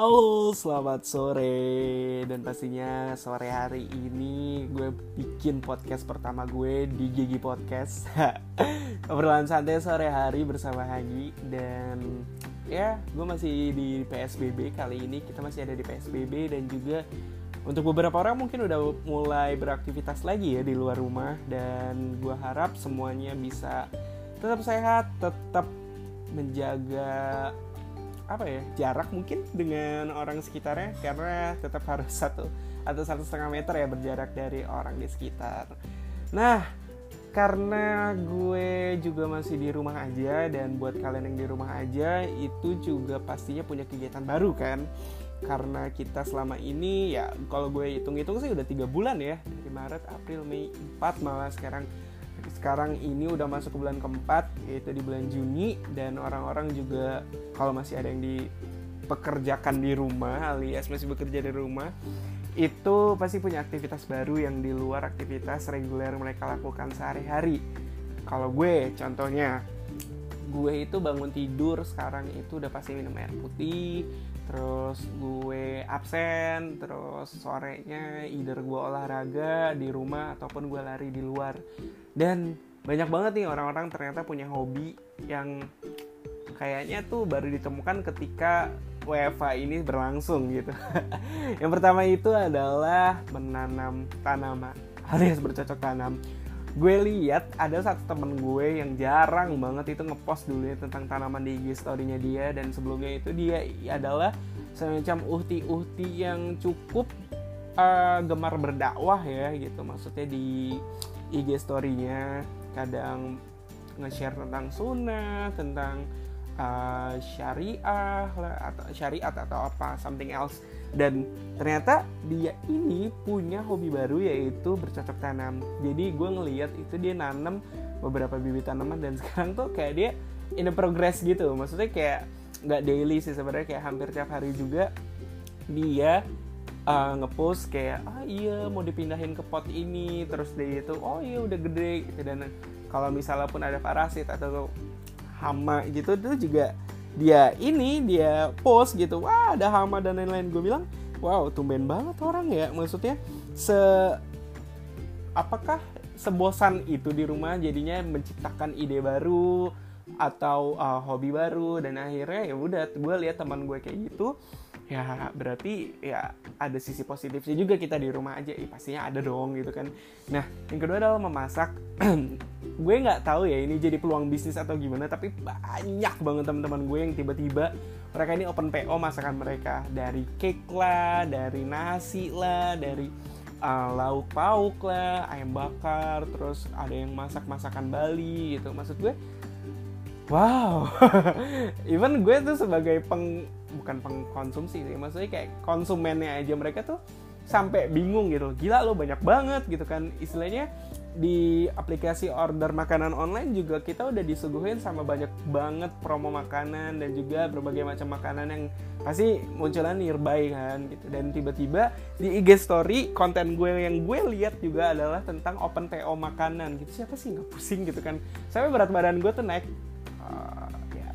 Halo, selamat sore. Dan pastinya sore hari ini gue bikin podcast pertama gue di Gigi Podcast. Obrolan santai sore hari bersama Hagi Dan ya gue masih di PSBB kali ini. Kita masih ada di PSBB dan juga untuk beberapa orang mungkin udah mulai beraktivitas lagi ya di luar rumah. Dan gue harap semuanya bisa tetap sehat, tetap menjaga apa ya jarak mungkin dengan orang sekitarnya karena tetap harus satu atau satu setengah meter ya berjarak dari orang di sekitar. Nah karena gue juga masih di rumah aja dan buat kalian yang di rumah aja itu juga pastinya punya kegiatan baru kan karena kita selama ini ya kalau gue hitung-hitung sih udah tiga bulan ya dari Maret, April, Mei, 4 malah sekarang sekarang ini udah masuk ke bulan keempat yaitu di bulan Juni dan orang-orang juga kalau masih ada yang dipekerjakan di rumah alias masih bekerja di rumah itu pasti punya aktivitas baru yang di luar aktivitas reguler mereka lakukan sehari-hari. Kalau gue contohnya gue itu bangun tidur sekarang itu udah pasti minum air putih terus gue absen terus sorenya either gue olahraga di rumah ataupun gue lari di luar dan banyak banget nih orang-orang ternyata punya hobi yang kayaknya tuh baru ditemukan ketika WFA ini berlangsung gitu. yang pertama itu adalah menanam tanaman alias bercocok tanam gue lihat ada satu temen gue yang jarang banget itu ngepost dulu ya tentang tanaman di IG story-nya dia. Dan sebelumnya itu dia adalah semacam uhti-uhti yang cukup uh, gemar berdakwah ya gitu. Maksudnya di IG story-nya kadang nge-share tentang sunnah tentang uh, syariah atau syariat atau apa something else dan ternyata dia ini punya hobi baru yaitu bercocok tanam. Jadi gue ngeliat itu dia nanam beberapa bibit tanaman dan sekarang tuh kayak dia in the progress gitu. Maksudnya kayak nggak daily sih sebenarnya kayak hampir tiap hari juga dia uh, ngepost kayak ah iya mau dipindahin ke pot ini. Terus dia itu oh iya udah gede. Gitu dan kalau misalnya pun ada parasit atau hama gitu itu juga dia ini dia post gitu. Wah ada hama dan lain-lain. Gue bilang wow tumben banget orang ya. Maksudnya se apakah sebosan itu di rumah jadinya menciptakan ide baru atau uh, hobi baru? Dan akhirnya ya udah gue lihat teman gue kayak gitu ya berarti ya ada sisi positifnya juga kita di rumah aja. Ya, pastinya ada dong gitu kan. Nah yang kedua adalah memasak. Gue nggak tahu ya ini jadi peluang bisnis atau gimana tapi banyak banget teman-teman gue yang tiba-tiba mereka ini open PO masakan mereka. Dari cake lah dari nasi lah dari uh, lauk pauk lah ayam bakar terus ada yang masak masakan Bali gitu. Maksud gue wow. Even gue tuh sebagai peng bukan pengkonsumsi sih. Maksudnya kayak konsumennya aja mereka tuh sampai bingung gitu. Gila lo banyak banget gitu kan. Istilahnya di aplikasi order makanan online juga kita udah disuguhin sama banyak banget promo makanan dan juga berbagai macam makanan yang pasti munculan nearby kan gitu. Dan tiba-tiba di IG story konten gue yang gue lihat juga adalah tentang open PO makanan gitu. Siapa sih? Nggak pusing gitu kan. Sampai berat badan gue tuh naik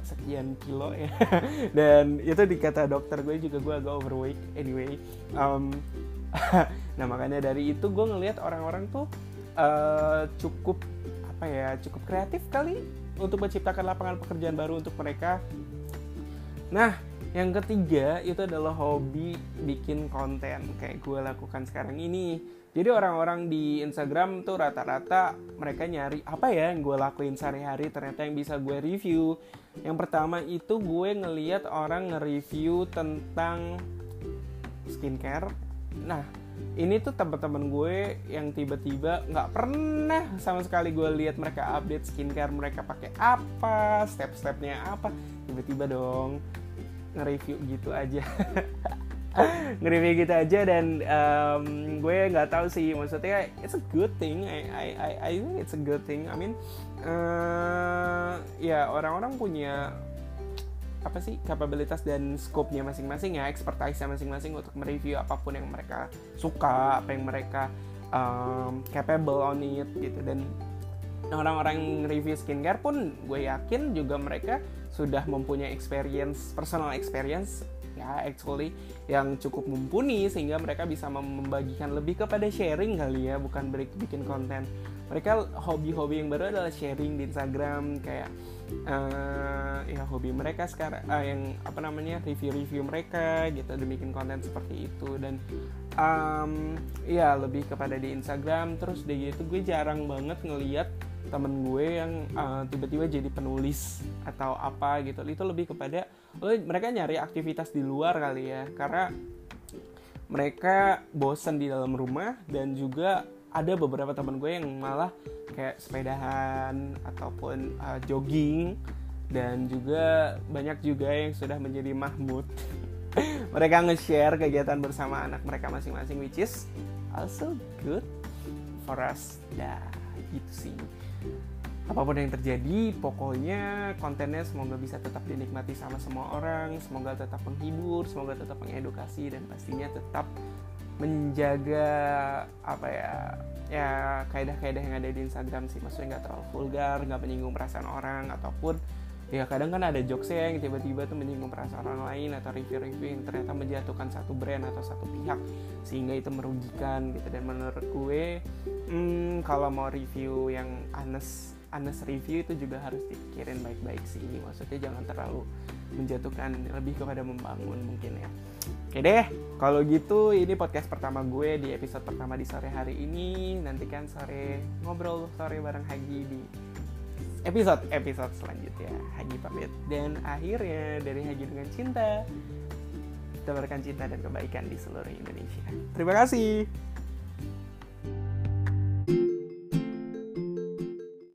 sekian kilo ya. Dan itu dikata dokter gue juga gue agak overweight. Anyway um, nah makanya dari itu gue ngelihat orang-orang tuh uh, cukup apa ya cukup kreatif kali untuk menciptakan lapangan pekerjaan baru untuk mereka. Nah yang ketiga itu adalah hobi bikin konten kayak gue lakukan sekarang ini jadi orang-orang di Instagram tuh rata-rata mereka nyari apa ya yang gue lakuin sehari-hari ternyata yang bisa gue review. Yang pertama itu gue ngeliat orang nge-review tentang skincare. Nah, ini tuh teman-teman gue yang tiba-tiba nggak pernah sama sekali gue lihat mereka update skincare mereka pakai apa, step-stepnya apa, tiba-tiba dong nge-review gitu aja. nge gitu aja dan um, gue nggak tahu sih maksudnya it's a good thing. I I I, I think it's a good thing. I mean uh, ya orang-orang punya apa sih kapabilitas dan scope-nya masing-masing ya expertise-nya masing-masing untuk mereview apa pun yang mereka suka apa yang mereka um, capable on it gitu. Dan orang-orang review skincare pun gue yakin juga mereka sudah mempunyai experience personal experience ya actually yang cukup mumpuni sehingga mereka bisa membagikan lebih kepada sharing kali ya bukan bikin konten. Mereka hobi-hobi yang baru adalah sharing di Instagram kayak uh, ya hobi mereka sekarang uh, yang apa namanya review-review mereka gitu dan bikin konten seperti itu. Dan um, ya lebih kepada di Instagram terus deh gitu gue jarang banget ngeliat temen gue yang uh, tiba-tiba jadi penulis atau apa gitu. Itu lebih kepada oh, mereka nyari aktivitas di luar kali ya. Karena mereka bosan di dalam rumah dan juga ada beberapa teman gue yang malah kayak sepedahan ataupun uh, jogging. Dan juga banyak juga yang sudah menjadi mahmud. Mereka nge-share kegiatan bersama anak mereka masing-masing which is also good for us. Ya gitu sih. Apa pun yang terjadi pokoknya kontennya semoga bisa tetap dinikmati sama semua orang semoga tetap menghibur semoga tetap mengedukasi dan pastinya tetap menjaga apa ya ya kaidah-kaidah yang ada di Instagram sih. Maksudnya nggak terlalu vulgar nggak menyinggung perasaan orang ataupun ya kadang kan ada jokes ya yang tiba-tiba tuh menyinggung perasaan orang lain atau review-review yang ternyata menjatuhkan satu brand atau satu pihak sehingga itu merugikan gitu. Dan menurut gue hmm, kalau mau review yang honest honest review itu juga harus dipikirin baik-baik sih. Maksudnya jangan terlalu menjatuhkan lebih kepada membangun mungkin ya. Oke deh kalau gitu ini podcast pertama gue di episode pertama di sore hari ini. Nantikan sore ngobrol sore bareng Hagi di episode episode selanjutnya. Hagi pamit. Dan akhirnya dari Hagi dengan cinta tebarkan cinta dan kebaikan di seluruh Indonesia. Terima kasih